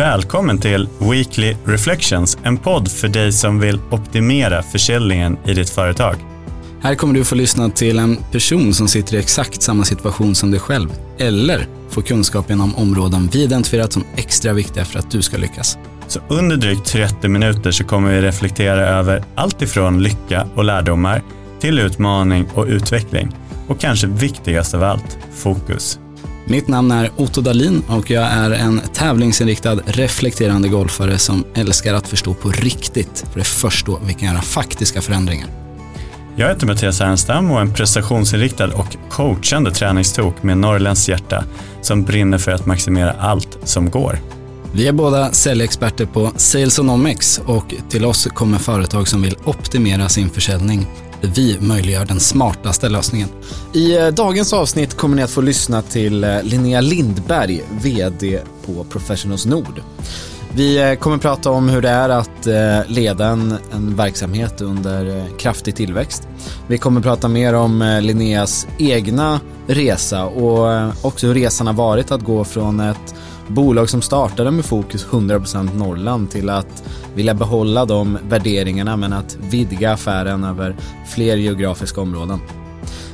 Välkommen till Weekly Reflections, en podd för dig som vill optimera försäljningen i ditt företag. Här kommer du få lyssna till en person som sitter i exakt samma situation som dig själv, eller få kunskap inom områden vi identifierat som extra viktiga för att du ska lyckas. Så under drygt 30 minuter så kommer vi reflektera över allt ifrån lycka och lärdomar till utmaning och utveckling. Och kanske viktigast av allt, fokus. Mitt namn är Otto Dalin och jag är en tävlingsinriktad reflekterande golfare som älskar att förstå på riktigt, för det är först då vi kan göra faktiska förändringar. Jag heter Mattias Ernstam och är en prestationsinriktad och coachande träningstok med norrländskt hjärta som brinner för att maximera allt som går. Vi är båda säljexperter på Salesonomics och till oss kommer företag som vill optimera sin försäljning vi möjliggör den smartaste lösningen. I eh, dagens avsnitt kommer ni att få lyssna till eh, Linnea Lindberg, VD på Professionals Nord. Vi eh, kommer prata om hur det är att leda en, en verksamhet under kraftig tillväxt. Vi kommer prata mer om Linneas egna resa och också hur resan har varit att gå från ett bolag som startade med fokus 100% Norrland till att vilja behålla de värderingarna men att vidga affären över fler geografiska områden.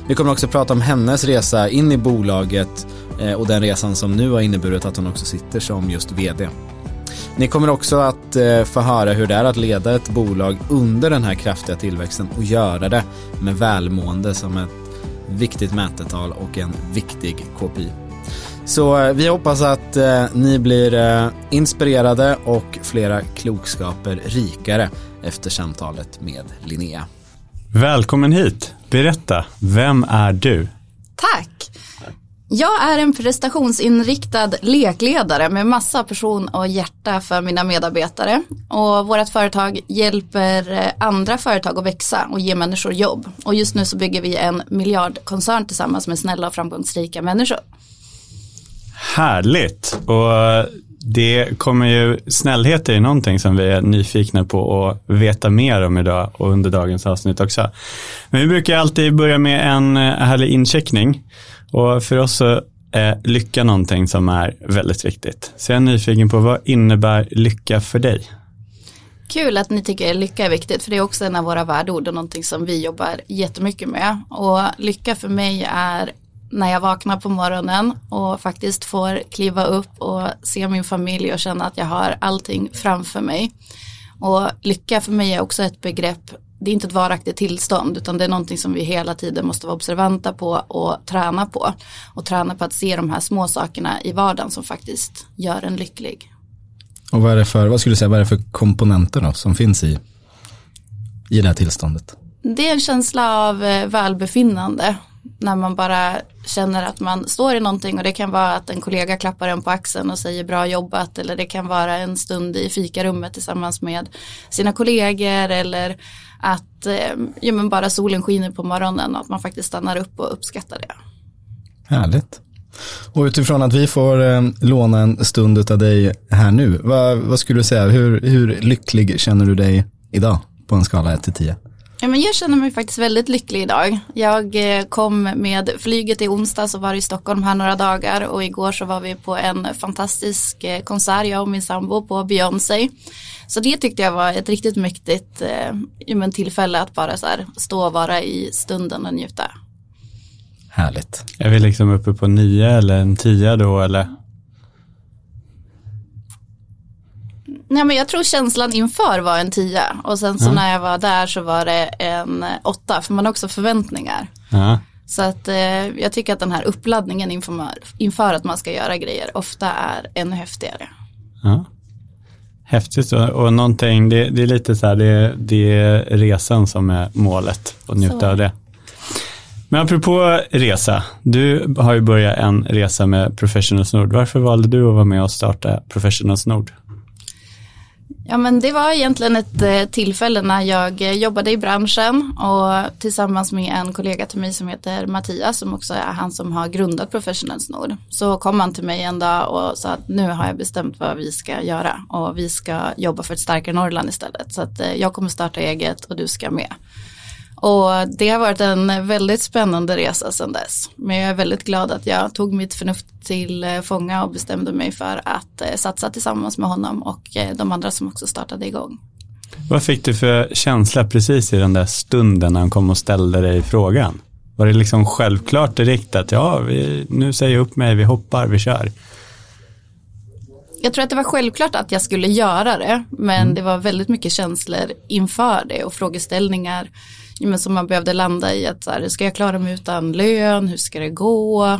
Vi kommer också prata om hennes resa in i bolaget eh, och den resan som nu har inneburit att hon också sitter som just VD. Ni kommer också att eh, få höra hur det är att leda ett bolag under den här kraftiga tillväxten och göra det med välmående som ett viktigt mätetal och en viktig KPI. Så eh, vi hoppas att eh, ni blir eh, inspirerade och flera klokskaper rikare efter samtalet med Linnea. Välkommen hit. Berätta, vem är du? Tack. Jag är en prestationsinriktad lekledare med massa person och hjärta för mina medarbetare. Och vårt företag hjälper eh, andra företag att växa och ge människor jobb. Och just nu så bygger vi en miljardkoncern tillsammans med snälla och framgångsrika människor. Härligt. Och eh, det kommer ju, snällhet är ju någonting som vi är nyfikna på att veta mer om idag och under dagens avsnitt också. Men vi brukar alltid börja med en eh, härlig incheckning. Och för oss så är lycka någonting som är väldigt viktigt. Så jag är nyfiken på vad innebär lycka för dig? Kul att ni tycker att lycka är viktigt för det är också en av våra värdeord och någonting som vi jobbar jättemycket med. Och lycka för mig är när jag vaknar på morgonen och faktiskt får kliva upp och se min familj och känna att jag har allting framför mig. Och lycka för mig är också ett begrepp, det är inte ett varaktigt tillstånd utan det är någonting som vi hela tiden måste vara observanta på och träna på. Och träna på att se de här små sakerna i vardagen som faktiskt gör en lycklig. Och vad är det för, vad skulle du säga, vad är det för komponenter då som finns i, i det här tillståndet? Det är en känsla av eh, välbefinnande när man bara känner att man står i någonting och det kan vara att en kollega klappar en på axeln och säger bra jobbat eller det kan vara en stund i fikarummet tillsammans med sina kollegor eller att eh, ja, men bara solen skiner på morgonen och att man faktiskt stannar upp och uppskattar det. Härligt. Och utifrån att vi får eh, låna en stund av dig här nu, vad, vad skulle du säga, hur, hur lycklig känner du dig idag på en skala 1 till 10? Ja, men jag känner mig faktiskt väldigt lycklig idag. Jag eh, kom med flyget i onsdag så var i Stockholm här några dagar och igår så var vi på en fantastisk eh, konsert, jag och min sambo på Beyoncé. Så det tyckte jag var ett riktigt mäktigt eh, tillfälle att bara så här, stå och vara i stunden och njuta. Härligt. Är vi liksom uppe på nio eller en tia då eller? Nej men jag tror känslan inför var en tia och sen så mm. när jag var där så var det en åtta för man har också förväntningar. Mm. Så att eh, jag tycker att den här uppladdningen inför, inför att man ska göra grejer ofta är ännu häftigare. Ja. Häftigt och, och någonting, det, det, är lite så här, det, det är resan som är målet och njuta så. av det. Men apropå resa, du har ju börjat en resa med Professionals Nord. Varför valde du att vara med och starta Professionals Nord? Ja men det var egentligen ett eh, tillfälle när jag eh, jobbade i branschen och tillsammans med en kollega till mig som heter Mattias som också är han som har grundat Professionals Nord. Så kom han till mig en dag och sa att nu har jag bestämt vad vi ska göra och vi ska jobba för ett starkare Norrland istället. Så att eh, jag kommer starta eget och du ska med. Och det har varit en väldigt spännande resa sedan dess. Men jag är väldigt glad att jag tog mitt förnuft till eh, fånga och bestämde mig för att eh, satsa tillsammans med honom och eh, de andra som också startade igång. Vad fick du för känsla precis i den där stunden när han kom och ställde dig frågan? Var det liksom självklart direkt att ja, vi, nu säger jag upp mig, vi hoppar, vi kör? Jag tror att det var självklart att jag skulle göra det, men mm. det var väldigt mycket känslor inför det och frågeställningar men som man behövde landa i att så här, ska jag klara mig utan lön, hur ska det gå?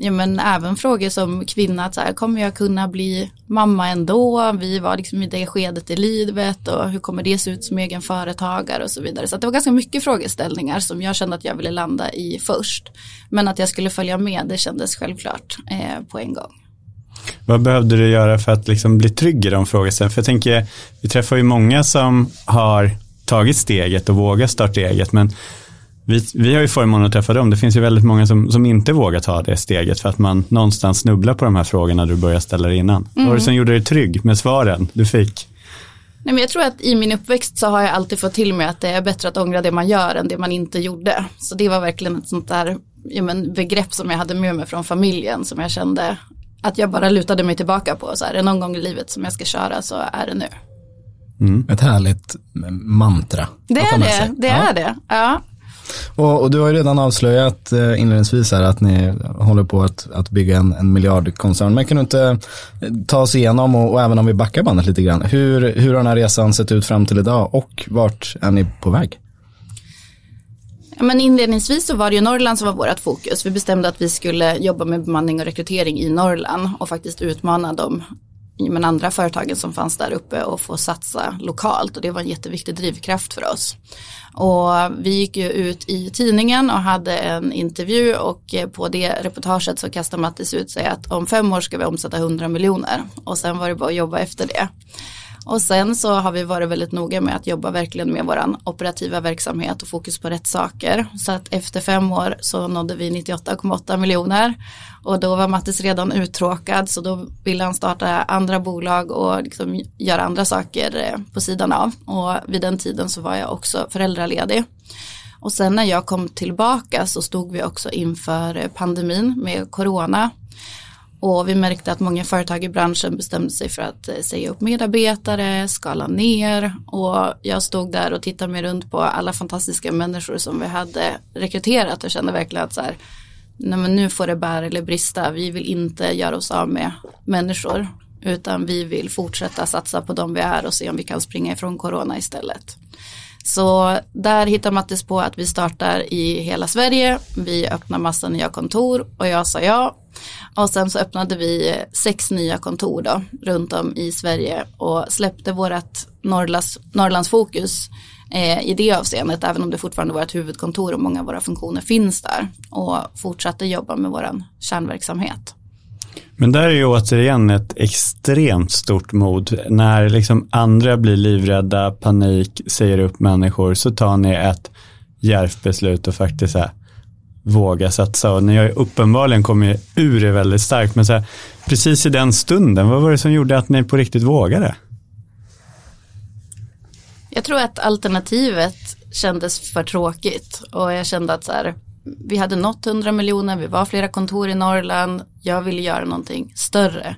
Ja, men även frågor som kvinna, att så här, kommer jag kunna bli mamma ändå? Vi var liksom i det skedet i livet och hur kommer det se ut som egen företagare och så vidare. Så det var ganska mycket frågeställningar som jag kände att jag ville landa i först. Men att jag skulle följa med, det kändes självklart eh, på en gång. Vad behövde du göra för att liksom bli trygg i de frågeställningarna? För jag tänker, vi träffar ju många som har tagit steget och vågat starta eget. Men vi, vi har ju förmånen att träffa dem. Det finns ju väldigt många som, som inte vågar ta det steget för att man någonstans snubblar på de här frågorna du börjar ställa dig innan. Mm. Vad var det som gjorde dig trygg med svaren du fick? Nej, men jag tror att i min uppväxt så har jag alltid fått till mig att det är bättre att ångra det man gör än det man inte gjorde. Så det var verkligen ett sånt där ja, men, begrepp som jag hade med mig från familjen som jag kände att jag bara lutade mig tillbaka på. Så här, är det någon gång i livet som jag ska köra så är det nu. Mm. Ett härligt mantra. Det är det, det ja. är det. Ja. Och, och, du har ju redan avslöjat eh, inledningsvis här att ni håller på att, att bygga en, en miljardkoncern. Men kan du inte eh, ta oss igenom och, och, även om vi backar bandet lite grann. Hur, hur har den här resan sett ut fram till idag och vart är ni på väg? Ja, men inledningsvis så var det ju Norrland som var vårt fokus. Vi bestämde att vi skulle jobba med bemanning och rekrytering i Norrland och faktiskt utmana de men andra företagen som fanns där uppe och få satsa lokalt och det var en jätteviktig drivkraft för oss. Och vi gick ju ut i tidningen och hade en intervju och eh, på det reportaget så kastade Mattis ut sig att om fem år ska vi omsätta 100 miljoner och sen var det bara att jobba efter det. Och sen så har vi varit väldigt noga med att jobba verkligen med våran operativa verksamhet och fokus på rätt saker. Så att efter fem år så nådde vi 98,8 miljoner och då var Mattis redan uttråkad så då ville han starta andra bolag och liksom göra andra saker eh, på sidan av. Och vid den tiden så var jag också föräldraledig. Och sen när jag kom tillbaka så stod vi också inför eh, pandemin med corona. Och vi märkte att många företag i branschen bestämde sig för att eh, säga upp medarbetare, skala ner. Och jag stod där och tittade mig runt på alla fantastiska människor som vi hade rekryterat och kände verkligen att så här, nej men nu får det bära eller brista, vi vill inte göra oss av med människor utan vi vill fortsätta satsa på de vi är och se om vi kan springa ifrån corona istället. Så där hittar Mattis på att vi startar i hela Sverige, vi öppnar massa nya kontor och jag sa ja och sen så öppnade vi sex nya kontor då runt om i Sverige och släppte vårat Norrlands, Norrlandsfokus eh, i det avseendet, även om det fortfarande var ett huvudkontor och många av våra funktioner finns där och fortsatte jobba med vår kärnverksamhet. Men där är ju återigen ett extremt stort mod. När liksom andra blir livrädda, panik, säger upp människor, så tar ni ett djärvt beslut och faktiskt här, våga satsa. Och ni har ju uppenbarligen kommit ur det väldigt starkt. Men så här, precis i den stunden, vad var det som gjorde att ni på riktigt vågade? Jag tror att alternativet kändes för tråkigt och jag kände att så här, vi hade nått 100 miljoner, vi var flera kontor i Norrland, jag ville göra någonting större.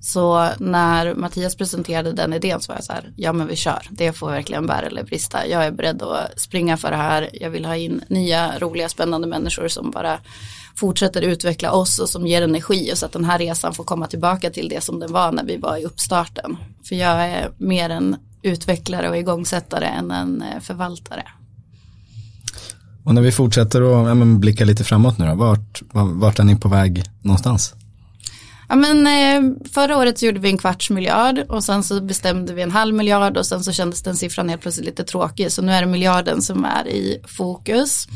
Så när Mattias presenterade den idén så var jag så här, ja men vi kör, det får verkligen bära eller brista. Jag är beredd att springa för det här, jag vill ha in nya, roliga, spännande människor som bara fortsätter utveckla oss och som ger energi och så att den här resan får komma tillbaka till det som den var när vi var i uppstarten. För jag är mer en utvecklare och igångsättare än en eh, förvaltare. Och när vi fortsätter att ja, blicka lite framåt nu då, vart, vart är ni på väg någonstans? Ja, men, eh, förra året så gjorde vi en kvarts miljard och sen så bestämde vi en halv miljard och sen så kändes den siffran helt plötsligt lite tråkig så nu är det miljarden som är i fokus.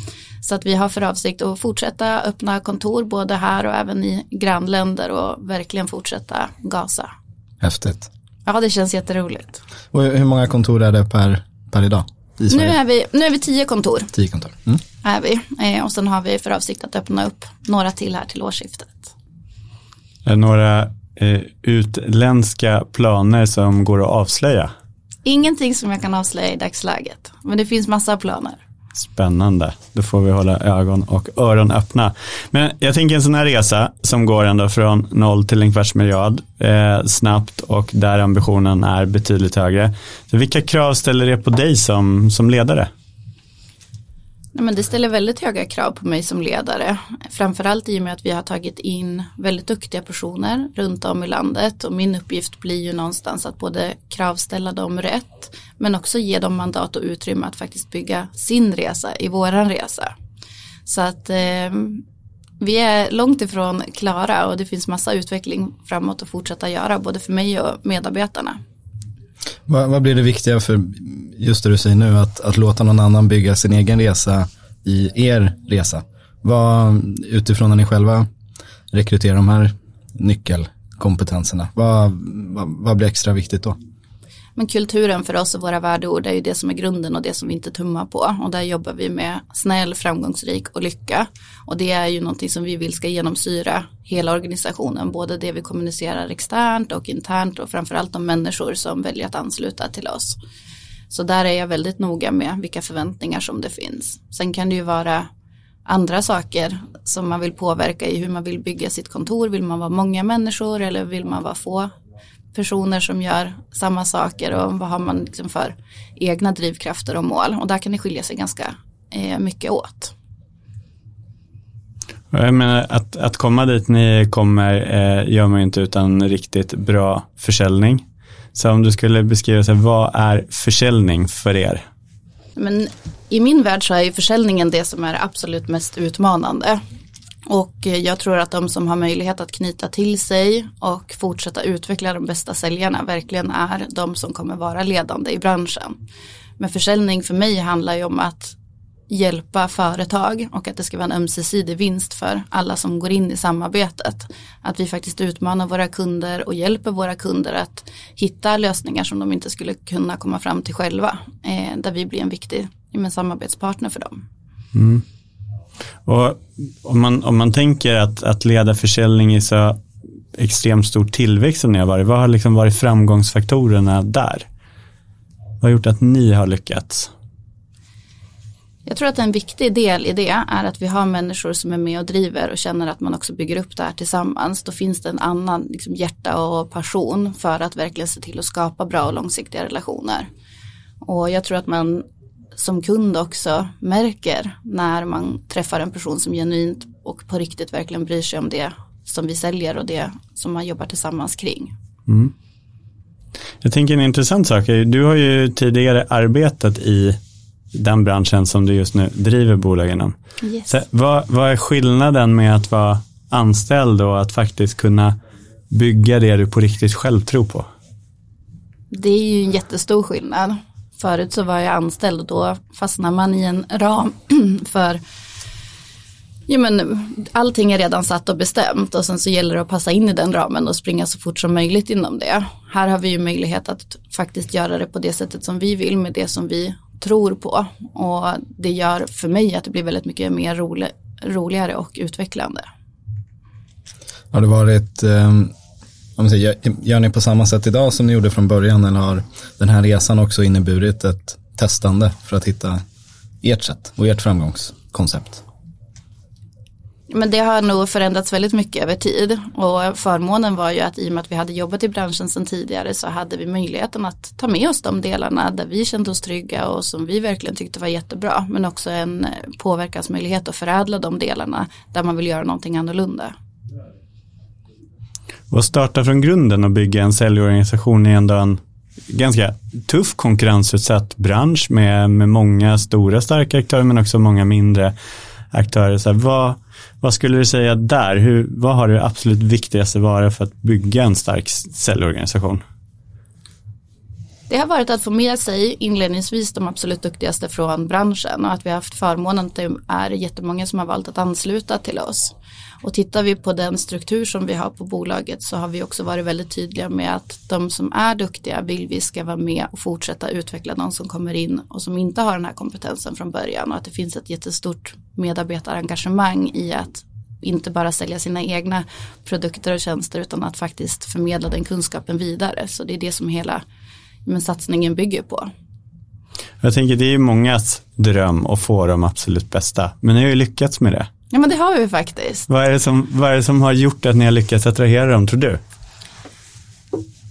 Så att vi har för avsikt att fortsätta öppna kontor både här och även i grannländer och verkligen fortsätta gasa. Häftigt. Ja, det känns jätteroligt. Och hur många kontor är det per, per idag? Nu är, vi, nu är vi tio kontor. Tio kontor. Mm. Är vi. Eh, och sen har vi för avsikt att öppna upp några till här till årsskiftet. Är några eh, utländska planer som går att avslöja? Ingenting som jag kan avslöja i dagsläget, men det finns massa planer. Spännande. Då får vi hålla ögon och öron öppna. Men jag tänker en sån här resa som går ändå från noll till en kvarts miljard eh, snabbt och där ambitionen är betydligt högre. Så vilka krav ställer det på dig som, som ledare? Nej, men det ställer väldigt höga krav på mig som ledare. Framförallt i och med att vi har tagit in väldigt duktiga personer runt om i landet och min uppgift blir ju någonstans att både kravställa dem rätt men också ge dem mandat och utrymme att faktiskt bygga sin resa i våran resa. Så att eh, vi är långt ifrån klara och det finns massa utveckling framåt att fortsätta göra både för mig och medarbetarna. Vad, vad, blir det viktiga för just det du säger nu, att, att låta någon annan bygga sin egen resa i er resa? Vad, utifrån när ni själva rekryterar de här nyckelkompetenserna, vad, vad, vad blir extra viktigt då? Men kulturen för oss och våra värdeord är ju det som är grunden och det som vi inte tummar på. Och där jobbar vi med snäll, framgångsrik och lycka. Och det är ju någonting som vi vill ska genomsyra hela organisationen. Både det vi kommunicerar externt och internt och framförallt de människor som väljer att ansluta till oss. Så där är jag väldigt noga med vilka förväntningar som det finns. Sen kan det ju vara andra saker som man vill påverka i hur man vill bygga sitt kontor. Vill man vara många människor eller vill man vara få personer som gör samma saker och vad har man liksom för egna drivkrafter och mål och där kan det skilja sig ganska eh, mycket åt. Jag menar, att, att komma dit ni kommer eh, gör man ju inte utan riktigt bra försäljning. Så om du skulle beskriva, sig, vad är försäljning för er? Men I min värld så är ju försäljningen det som är absolut mest utmanande. Och eh, jag tror att de som har möjlighet att knyta till sig och fortsätta utveckla de bästa säljarna verkligen är de som kommer vara ledande i branschen. Men försäljning för mig handlar ju om att hjälpa företag och att det ska vara en ömsesidig vinst för alla som går in i samarbetet. Att vi faktiskt utmanar våra kunder och hjälper våra kunder att hitta lösningar som de inte skulle kunna komma fram till själva. Eh, där vi blir en viktig samarbetspartner för dem. Mm. Och om, man, om man tänker att, att leda försäljning i så extremt stor tillväxt som ni har varit, vad har liksom varit framgångsfaktorerna där? Vad har gjort att ni har lyckats? Jag tror att en viktig del i det är att vi har människor som är med och driver och känner att man också bygger upp det här tillsammans. Då finns det en annan liksom, hjärta och passion för att verkligen se till att skapa bra och långsiktiga relationer. Och jag tror att man som kund också märker när man träffar en person som genuint och på riktigt verkligen bryr sig om det som vi säljer och det som man jobbar tillsammans kring. Mm. Jag tänker en intressant sak, du har ju tidigare arbetat i den branschen som du just nu driver bolag inom. Yes. Så, vad, vad är skillnaden med att vara anställd och att faktiskt kunna bygga det du på riktigt själv tror på? Det är ju en jättestor skillnad. Förut så var jag anställd och då fastnar man i en ram för Ja, men allting är redan satt och bestämt och sen så gäller det att passa in i den ramen och springa så fort som möjligt inom det. Här har vi ju möjlighet att faktiskt göra det på det sättet som vi vill med det som vi tror på och det gör för mig att det blir väldigt mycket mer rolig, roligare och utvecklande. Har det varit eh, om säger, gör ni på samma sätt idag som ni gjorde från början eller har den här resan också inneburit ett testande för att hitta ert sätt och ert framgångskoncept? Men det har nog förändrats väldigt mycket över tid och förmånen var ju att i och med att vi hade jobbat i branschen sedan tidigare så hade vi möjligheten att ta med oss de delarna där vi kände oss trygga och som vi verkligen tyckte var jättebra men också en påverkansmöjlighet att förädla de delarna där man vill göra någonting annorlunda. Och att starta från grunden och bygga en säljorganisation är ändå en ganska tuff konkurrensutsatt bransch med, med många stora starka aktörer men också många mindre aktörer. Så här, vad, vad skulle du säga där? Hur, vad har det absolut viktigaste vara för att bygga en stark säljorganisation? Det har varit att få med sig inledningsvis de absolut duktigaste från branschen och att vi har haft förmånen att det är jättemånga som har valt att ansluta till oss. Och tittar vi på den struktur som vi har på bolaget så har vi också varit väldigt tydliga med att de som är duktiga vill vi ska vara med och fortsätta utveckla de som kommer in och som inte har den här kompetensen från början och att det finns ett jättestort medarbetarengagemang i att inte bara sälja sina egna produkter och tjänster utan att faktiskt förmedla den kunskapen vidare. Så det är det som hela men, satsningen bygger på. Jag tänker det är ju mångas dröm att få de absolut bästa, men ni har ju lyckats med det. Ja men det har vi faktiskt. Vad är det som, vad är det som har gjort att ni har lyckats attrahera dem tror du?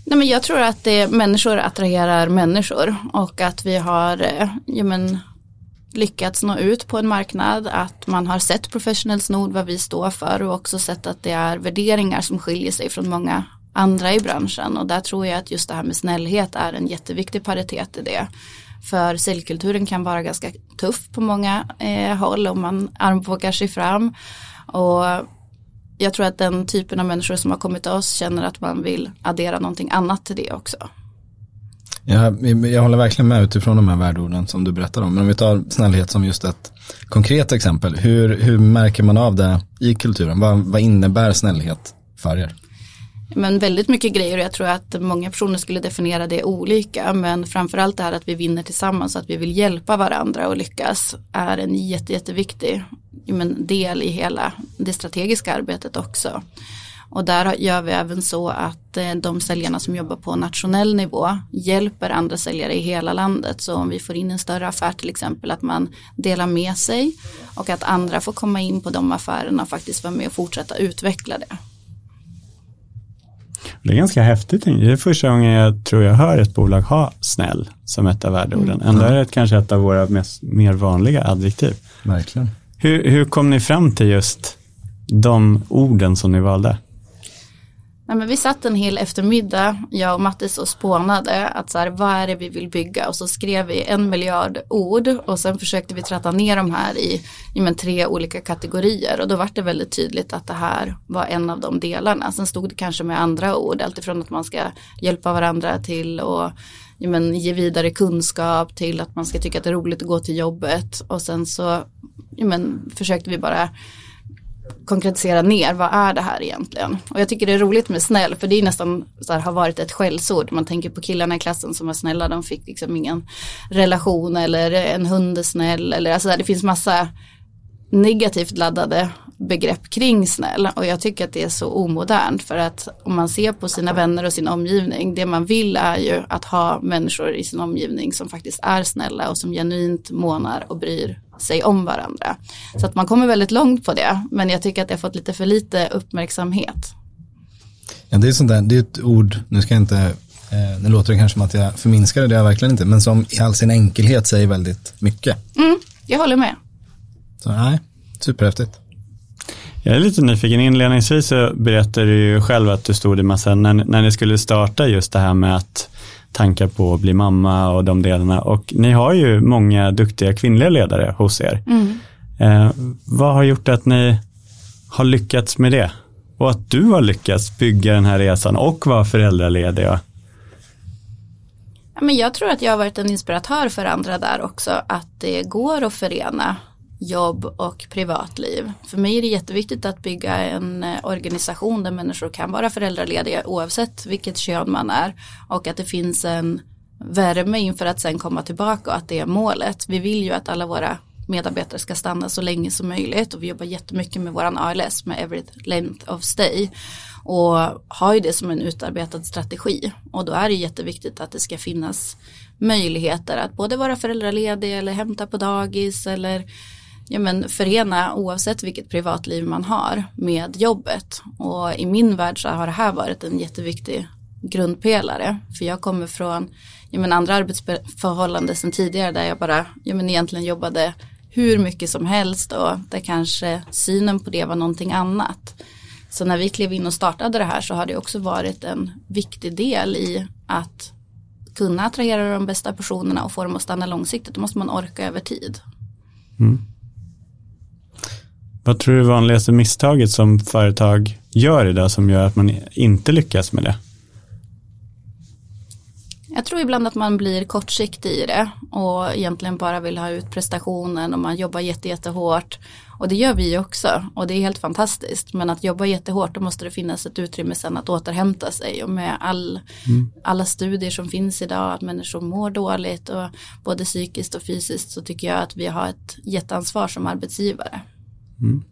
Nej, men jag tror att det, människor attraherar människor och att vi har eh, ja, men, lyckats nå ut på en marknad, att man har sett Professional Snod vad vi står för och också sett att det är värderingar som skiljer sig från många andra i branschen och där tror jag att just det här med snällhet är en jätteviktig paritet i det. För säljkulturen kan vara ganska tuff på många eh, håll om man armbågar sig fram och jag tror att den typen av människor som har kommit till oss känner att man vill addera någonting annat till det också. Jag, jag håller verkligen med utifrån de här värdeorden som du berättar om. Men om vi tar snällhet som just ett konkret exempel. Hur, hur märker man av det i kulturen? Vad, vad innebär snällhet för er? Men väldigt mycket grejer och jag tror att många personer skulle definiera det olika. Men framförallt det här att vi vinner tillsammans, att vi vill hjälpa varandra och lyckas är en jätte, jätteviktig del i hela det strategiska arbetet också. Och där gör vi även så att eh, de säljarna som jobbar på nationell nivå hjälper andra säljare i hela landet. Så om vi får in en större affär till exempel att man delar med sig och att andra får komma in på de affärerna och faktiskt vara med och fortsätta utveckla det. Det är ganska häftigt. Det är första gången jag tror jag hör ett bolag ha snäll som ett av värdeorden. Mm. Ändå är det kanske ett av våra mest, mer vanliga adjektiv. Verkligen. Hur, hur kom ni fram till just de orden som ni valde? Nej, men vi satt en hel eftermiddag, jag och Mattis och spånade att så här, vad är det vi vill bygga? Och så skrev vi en miljard ord och sen försökte vi tratta ner de här i, i men, tre olika kategorier. Och då var det väldigt tydligt att det här var en av de delarna. Sen stod det kanske med andra ord, alltifrån att man ska hjälpa varandra till och ja, men, ge vidare kunskap till att man ska tycka att det är roligt att gå till jobbet. Och sen så ja, men, försökte vi bara konkretisera ner vad är det här egentligen. Och jag tycker det är roligt med snäll för det är nästan så här, har varit ett skällsord. Man tänker på killarna i klassen som var snälla, de fick liksom ingen relation eller en hund är snäll eller alltså det finns massa negativt laddade begrepp kring snäll och jag tycker att det är så omodernt för att om man ser på sina vänner och sin omgivning det man vill är ju att ha människor i sin omgivning som faktiskt är snälla och som genuint månar och bryr sig om varandra. Så att man kommer väldigt långt på det men jag tycker att det har fått lite för lite uppmärksamhet. Ja, det är sånt där, det är ett ord, nu ska jag inte, eh, nu låter det kanske som att jag förminskar det, det är jag verkligen inte, men som i all sin enkelhet säger väldigt mycket. Mm, jag håller med. Så nej, superhäftigt. Jag är lite nyfiken, inledningsvis så berättade du ju själv att du stod i massa, när, när ni skulle starta just det här med att tankar på att bli mamma och de delarna och ni har ju många duktiga kvinnliga ledare hos er. Mm. Eh, vad har gjort att ni har lyckats med det? Och att du har lyckats bygga den här resan och vara föräldraledig? men jag tror att jag har varit en inspiratör för andra där också, att det går att förena jobb och privatliv. För mig är det jätteviktigt att bygga en eh, organisation där människor kan vara föräldralediga oavsett vilket kön man är och att det finns en värme inför att sen komma tillbaka och att det är målet. Vi vill ju att alla våra medarbetare ska stanna så länge som möjligt och vi jobbar jättemycket med våran ALS med every length of stay och har ju det som en utarbetad strategi och då är det jätteviktigt att det ska finnas möjligheter att både vara föräldraledig eller hämta på dagis eller ja, men förena oavsett vilket privatliv man har med jobbet. Och i min värld så har det här varit en jätteviktig grundpelare. För jag kommer från ja, men andra arbetsförhållanden sedan tidigare där jag bara ja, men egentligen jobbade hur mycket som helst och där kanske synen på det var någonting annat. Så när vi klev in och startade det här så har det också varit en viktig del i att kunna attrahera de bästa personerna och få dem att stanna långsiktigt. Då måste man orka över tid. Mm. Vad tror du är vanligaste misstaget som företag gör idag som gör att man inte lyckas med det? Jag tror ibland att man blir kortsiktig i det och egentligen bara vill ha ut prestationen och man jobbar jätte, jättehårt. Och det gör vi också och det är helt fantastiskt. Men att jobba jättehårt då måste det finnas ett utrymme sen att återhämta sig och med all, mm. alla studier som finns idag att människor mår dåligt och både psykiskt och fysiskt så tycker jag att vi har ett jätteansvar som arbetsgivare. Mm.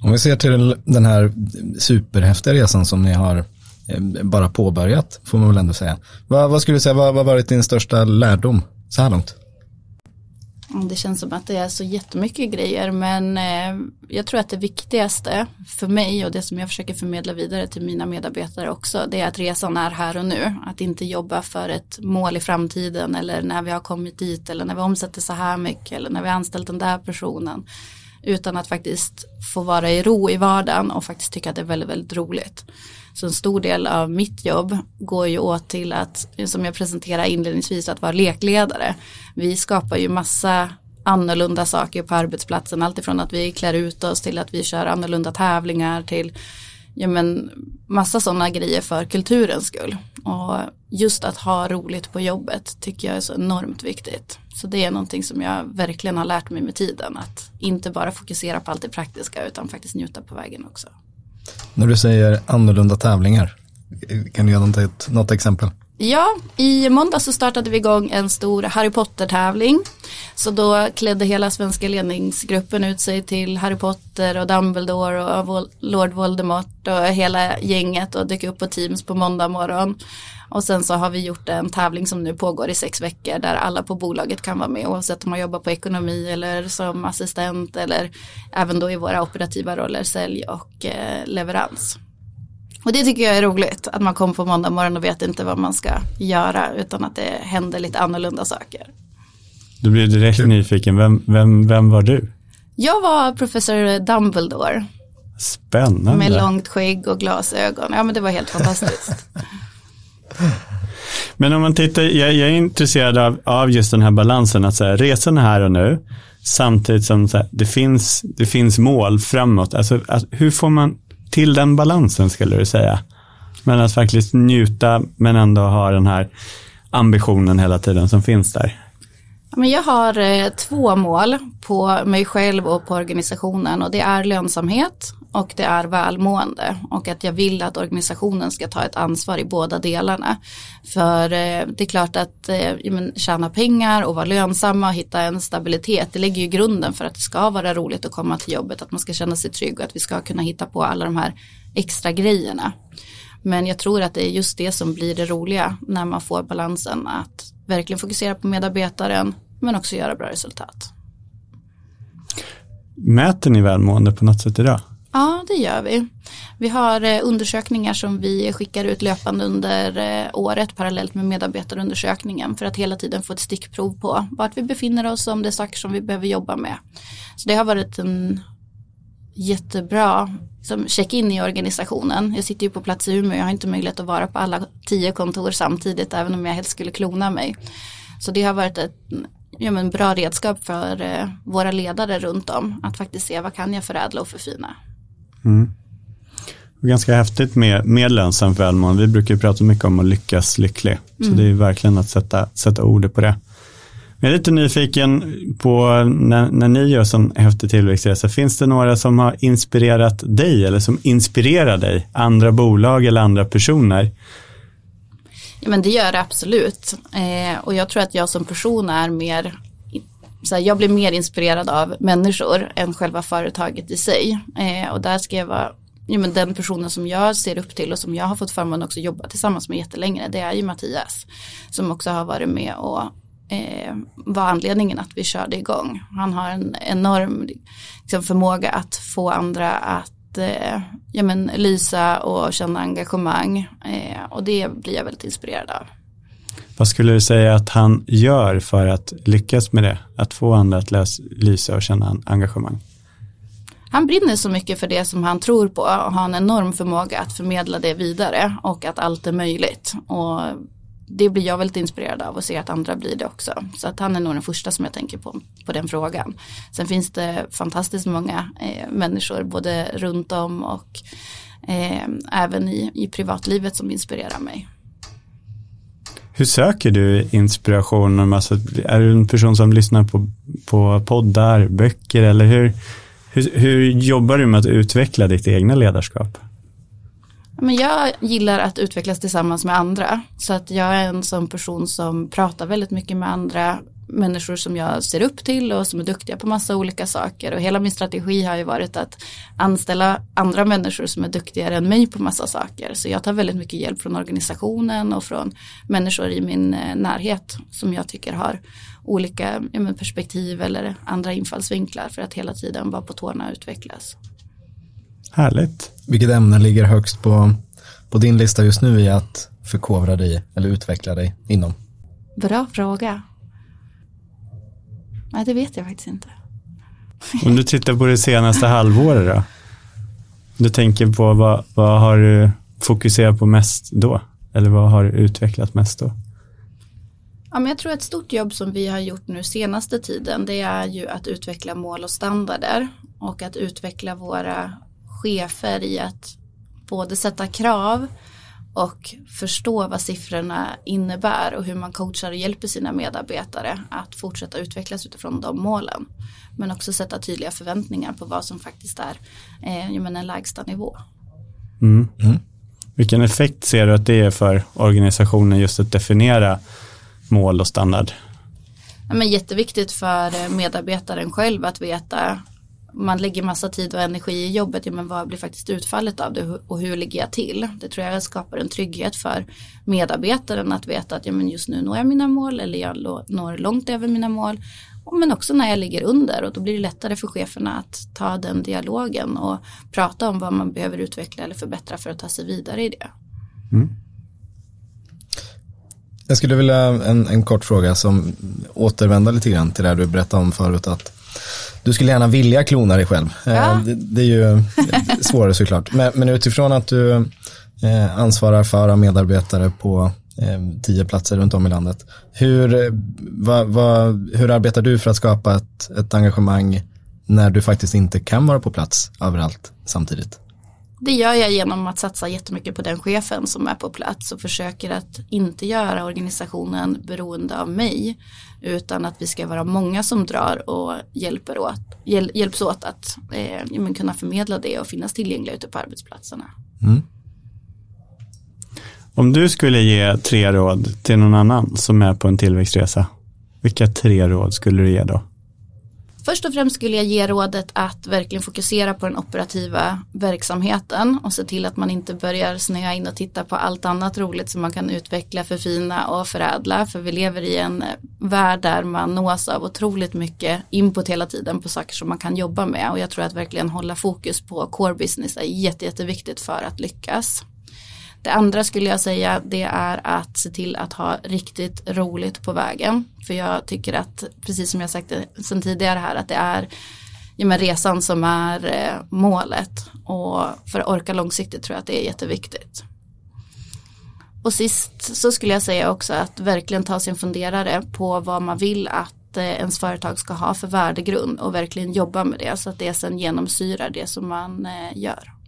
Om vi ser till den här superhäftiga resan som ni har eh, bara påbörjat, får man väl ändå säga. Vad, vad skulle du säga, vad har varit din största lärdom så här långt? Mm, det känns som att det är så jättemycket grejer men eh, jag tror att det viktigaste för mig och det som jag försöker förmedla vidare till mina medarbetare också det är att resan är här och nu. Att inte jobba för ett mål i framtiden eller när vi har kommit dit eller när vi omsätter så här mycket eller när vi har anställt den där personen. Utan att faktiskt få vara i ro i vardagen och faktiskt tycka att det är väldigt, väldigt roligt. Så en stor del av mitt jobb går ju åt till att, som jag presenterade inledningsvis, att vara lekledare. Vi skapar ju massa annorlunda saker på arbetsplatsen, alltifrån att vi klär ut oss till att vi kör annorlunda tävlingar till ja men massa sådana grejer för kulturens skull. Och just att ha roligt på jobbet tycker jag är så enormt viktigt. Så det är någonting som jag verkligen har lärt mig med tiden, att inte bara fokusera på allt det praktiska utan faktiskt njuta på vägen också. När du säger annorlunda tävlingar, kan du ge något, något exempel? Ja, i måndag så startade vi igång en stor Harry Potter-tävling. Så då klädde hela svenska ledningsgruppen ut sig till Harry Potter och Dumbledore och Lord Voldemort och hela gänget och dök upp på Teams på måndag morgon. Och sen så har vi gjort en tävling som nu pågår i sex veckor där alla på bolaget kan vara med oavsett om man jobbar på ekonomi eller som assistent eller även då i våra operativa roller sälj och eh, leverans. Och det tycker jag är roligt, att man kommer på måndag morgon och vet inte vad man ska göra utan att det händer lite annorlunda saker. Du blir direkt nyfiken, vem, vem, vem var du? Jag var professor Dumbledore. Spännande. Med långt skägg och glasögon, ja men det var helt fantastiskt. Men om man tittar, jag, jag är intresserad av, av just den här balansen, att säga, resan är här och nu, samtidigt som här, det, finns, det finns mål framåt. Alltså, alltså, hur får man till den balansen skulle du säga? Men att faktiskt njuta men ändå ha den här ambitionen hela tiden som finns där. Men jag har eh, två mål på mig själv och på organisationen och det är lönsamhet och det är välmående och att jag vill att organisationen ska ta ett ansvar i båda delarna. För eh, det är klart att eh, tjäna pengar och vara lönsamma och hitta en stabilitet det lägger ju grunden för att det ska vara roligt att komma till jobbet, att man ska känna sig trygg och att vi ska kunna hitta på alla de här extra grejerna. Men jag tror att det är just det som blir det roliga när man får balansen att verkligen fokusera på medarbetaren men också göra bra resultat. Mäter ni välmående på något sätt idag? Ja, det gör vi. Vi har eh, undersökningar som vi skickar ut löpande under eh, året parallellt med medarbetarundersökningen för att hela tiden få ett stickprov på vart vi befinner oss och om det är saker som vi behöver jobba med. Så det har varit en jättebra som check-in i organisationen. Jag sitter ju på plats i Umeå, jag har inte möjlighet att vara på alla tio kontor samtidigt även om jag helst skulle klona mig. Så det har varit ett ja, men bra redskap för eh, våra ledare runt om att faktiskt se vad kan jag förädla och förfina. Mm. Ganska häftigt med, med lönsamt välmående. Vi brukar prata mycket om att lyckas lycklig. Så mm. det är verkligen att sätta, sätta ord på det. Jag är lite nyfiken på när, när ni gör sån häftig tillväxtresa. Finns det några som har inspirerat dig eller som inspirerar dig? Andra bolag eller andra personer? Ja men det gör det absolut. Eh, och jag tror att jag som person är mer så här, jag blir mer inspirerad av människor än själva företaget i sig. Eh, och där ska jag vara ja, men den personen som jag ser upp till och som jag har fått förmånen också jobba tillsammans med jättelänge, det är ju Mattias. Som också har varit med och eh, var anledningen att vi körde igång. Han har en enorm liksom, förmåga att få andra att eh, ja, men, lysa och känna engagemang. Eh, och det blir jag väldigt inspirerad av. Vad skulle du säga att han gör för att lyckas med det? Att få andra att läsa, lysa och känna engagemang? Han brinner så mycket för det som han tror på och har en enorm förmåga att förmedla det vidare och att allt är möjligt. Och det blir jag väldigt inspirerad av och ser att andra blir det också. Så att han är nog den första som jag tänker på, på den frågan. Sen finns det fantastiskt många eh, människor både runt om och eh, även i, i privatlivet som inspirerar mig. Hur söker du inspiration? Alltså, är du en person som lyssnar på, på poddar, böcker eller hur, hur, hur jobbar du med att utveckla ditt egna ledarskap? Men jag gillar att utvecklas tillsammans med andra. Så att jag är en sån person som pratar väldigt mycket med andra, människor som jag ser upp till och som är duktiga på massa olika saker och hela min strategi har ju varit att anställa andra människor som är duktigare än mig på massa saker. Så jag tar väldigt mycket hjälp från organisationen och från människor i min eh, närhet som jag tycker har olika ja, perspektiv eller andra infallsvinklar för att hela tiden vara på tårna och utvecklas. Härligt. Vilket ämne ligger högst på, på din lista just nu i att förkovra dig eller utveckla dig inom? Bra fråga. Nej, det vet jag faktiskt inte. Om du tittar på det senaste halvåret då? Du tänker på vad, vad har du fokuserat på mest då? Eller vad har du utvecklat mest då? Ja, men jag tror ett stort jobb som vi har gjort nu senaste tiden det är ju att utveckla mål och standarder och att utveckla våra chefer i att både sätta krav och förstå vad siffrorna innebär och hur man coachar och hjälper sina medarbetare att fortsätta utvecklas utifrån de målen. Men också sätta tydliga förväntningar på vad som faktiskt är eh, en lägsta nivå. Mm. Mm. Vilken effekt ser du att det är för organisationen just att definiera mål och standard? Ja, men jätteviktigt för medarbetaren själv att veta man lägger massa tid och energi i jobbet, ja men vad blir faktiskt utfallet av det och hur ligger jag till? Det tror jag skapar en trygghet för medarbetaren att veta att ja men just nu når jag mina mål eller jag når långt över mina mål. Men också när jag ligger under och då blir det lättare för cheferna att ta den dialogen och prata om vad man behöver utveckla eller förbättra för att ta sig vidare i det. Mm. Jag skulle vilja en, en kort fråga som återvänder lite grann till det du berättade om förut att du skulle gärna vilja klona dig själv. Eh, ja. Det, det, är ju svårare såklart. Men, men utifrån att du eh, ansvarar för medarbetare på eh, tio platser runt om i landet. Hur, va, va, hur arbetar du för att skapa ett, ett engagemang när du faktiskt inte kan vara på plats överallt samtidigt? Det gör jag genom att satsa jättemycket på den chefen som är på plats och försöker att inte göra organisationen beroende av mig utan att vi ska vara många som drar och hjälper åt, hjäl, hjälps åt att eh, kunna förmedla det och finnas tillgängliga ute på arbetsplatserna. Mm. Om du skulle ge tre råd till någon annan som är på en tillväxtresa, vilka tre råd skulle du ge då? Först och främst skulle jag ge rådet att verkligen fokusera på den operativa verksamheten och se till att man inte börjar snöa in och titta på allt annat roligt som man kan utveckla, förfina och förädla. För vi lever i en eh, värld där man nås av otroligt mycket input hela tiden på saker som man kan jobba med och jag tror att verkligen hålla fokus på core business är jätte, jätteviktigt för att lyckas. Det andra skulle jag säga det är att se till att ha riktigt roligt på vägen. För jag tycker att, precis som jag sagt sedan tidigare här, att det är ja, men resan som är eh, målet. Och för att orka långsiktigt tror jag att det är jätteviktigt. Och sist så skulle jag säga också att verkligen ta sin funderare på vad man vill att eh, ens företag ska ha för värdegrund och verkligen jobba med det så att det sen genomsyrar det som man eh, gör.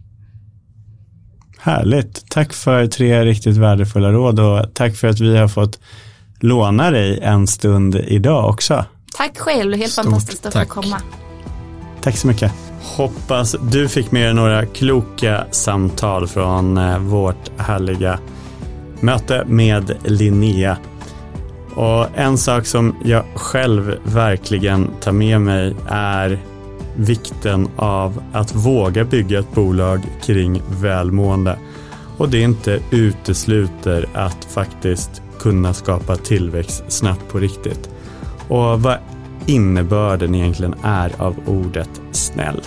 Härligt. Tack för tre riktigt värdefulla råd och tack för att vi har fått låna dig en stund idag också. Tack själv, helt Stort fantastiskt att tack. få komma. Tack så mycket. Hoppas du fick med dig några kloka samtal från eh, vårt härliga möte med Linnea. Och en sak som jag själv verkligen tar med mig är vikten av att våga bygga ett bolag kring välmående. Och det inte utesluter att faktiskt kunna skapa tillväxt snabbt på riktigt. Och vad innebörden egentligen är av ordet snäll.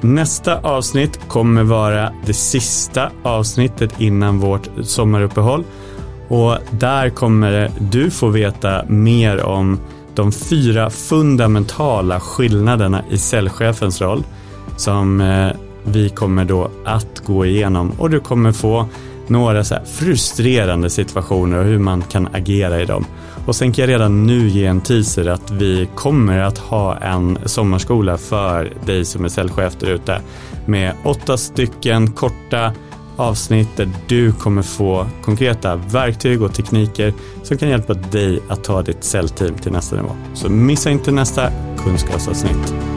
Nästa avsnitt kommer vara det sista avsnittet innan vårt sommaruppehåll och där kommer du få veta mer om de fyra fundamentala skillnaderna i säljchefens roll som eh, vi kommer då att gå igenom och du kommer få några så frustrerande situationer och hur man kan agera i dem. Och sen kan jag redan nu ge en teaser att vi kommer att ha en sommarskola för dig som är säljchef där ute med åtta stycken korta avsnitt där du kommer få konkreta verktyg och tekniker som kan hjälpa dig att ta ditt säljteam till nästa nivå. Så missa inte nästa kunskapsavsnitt.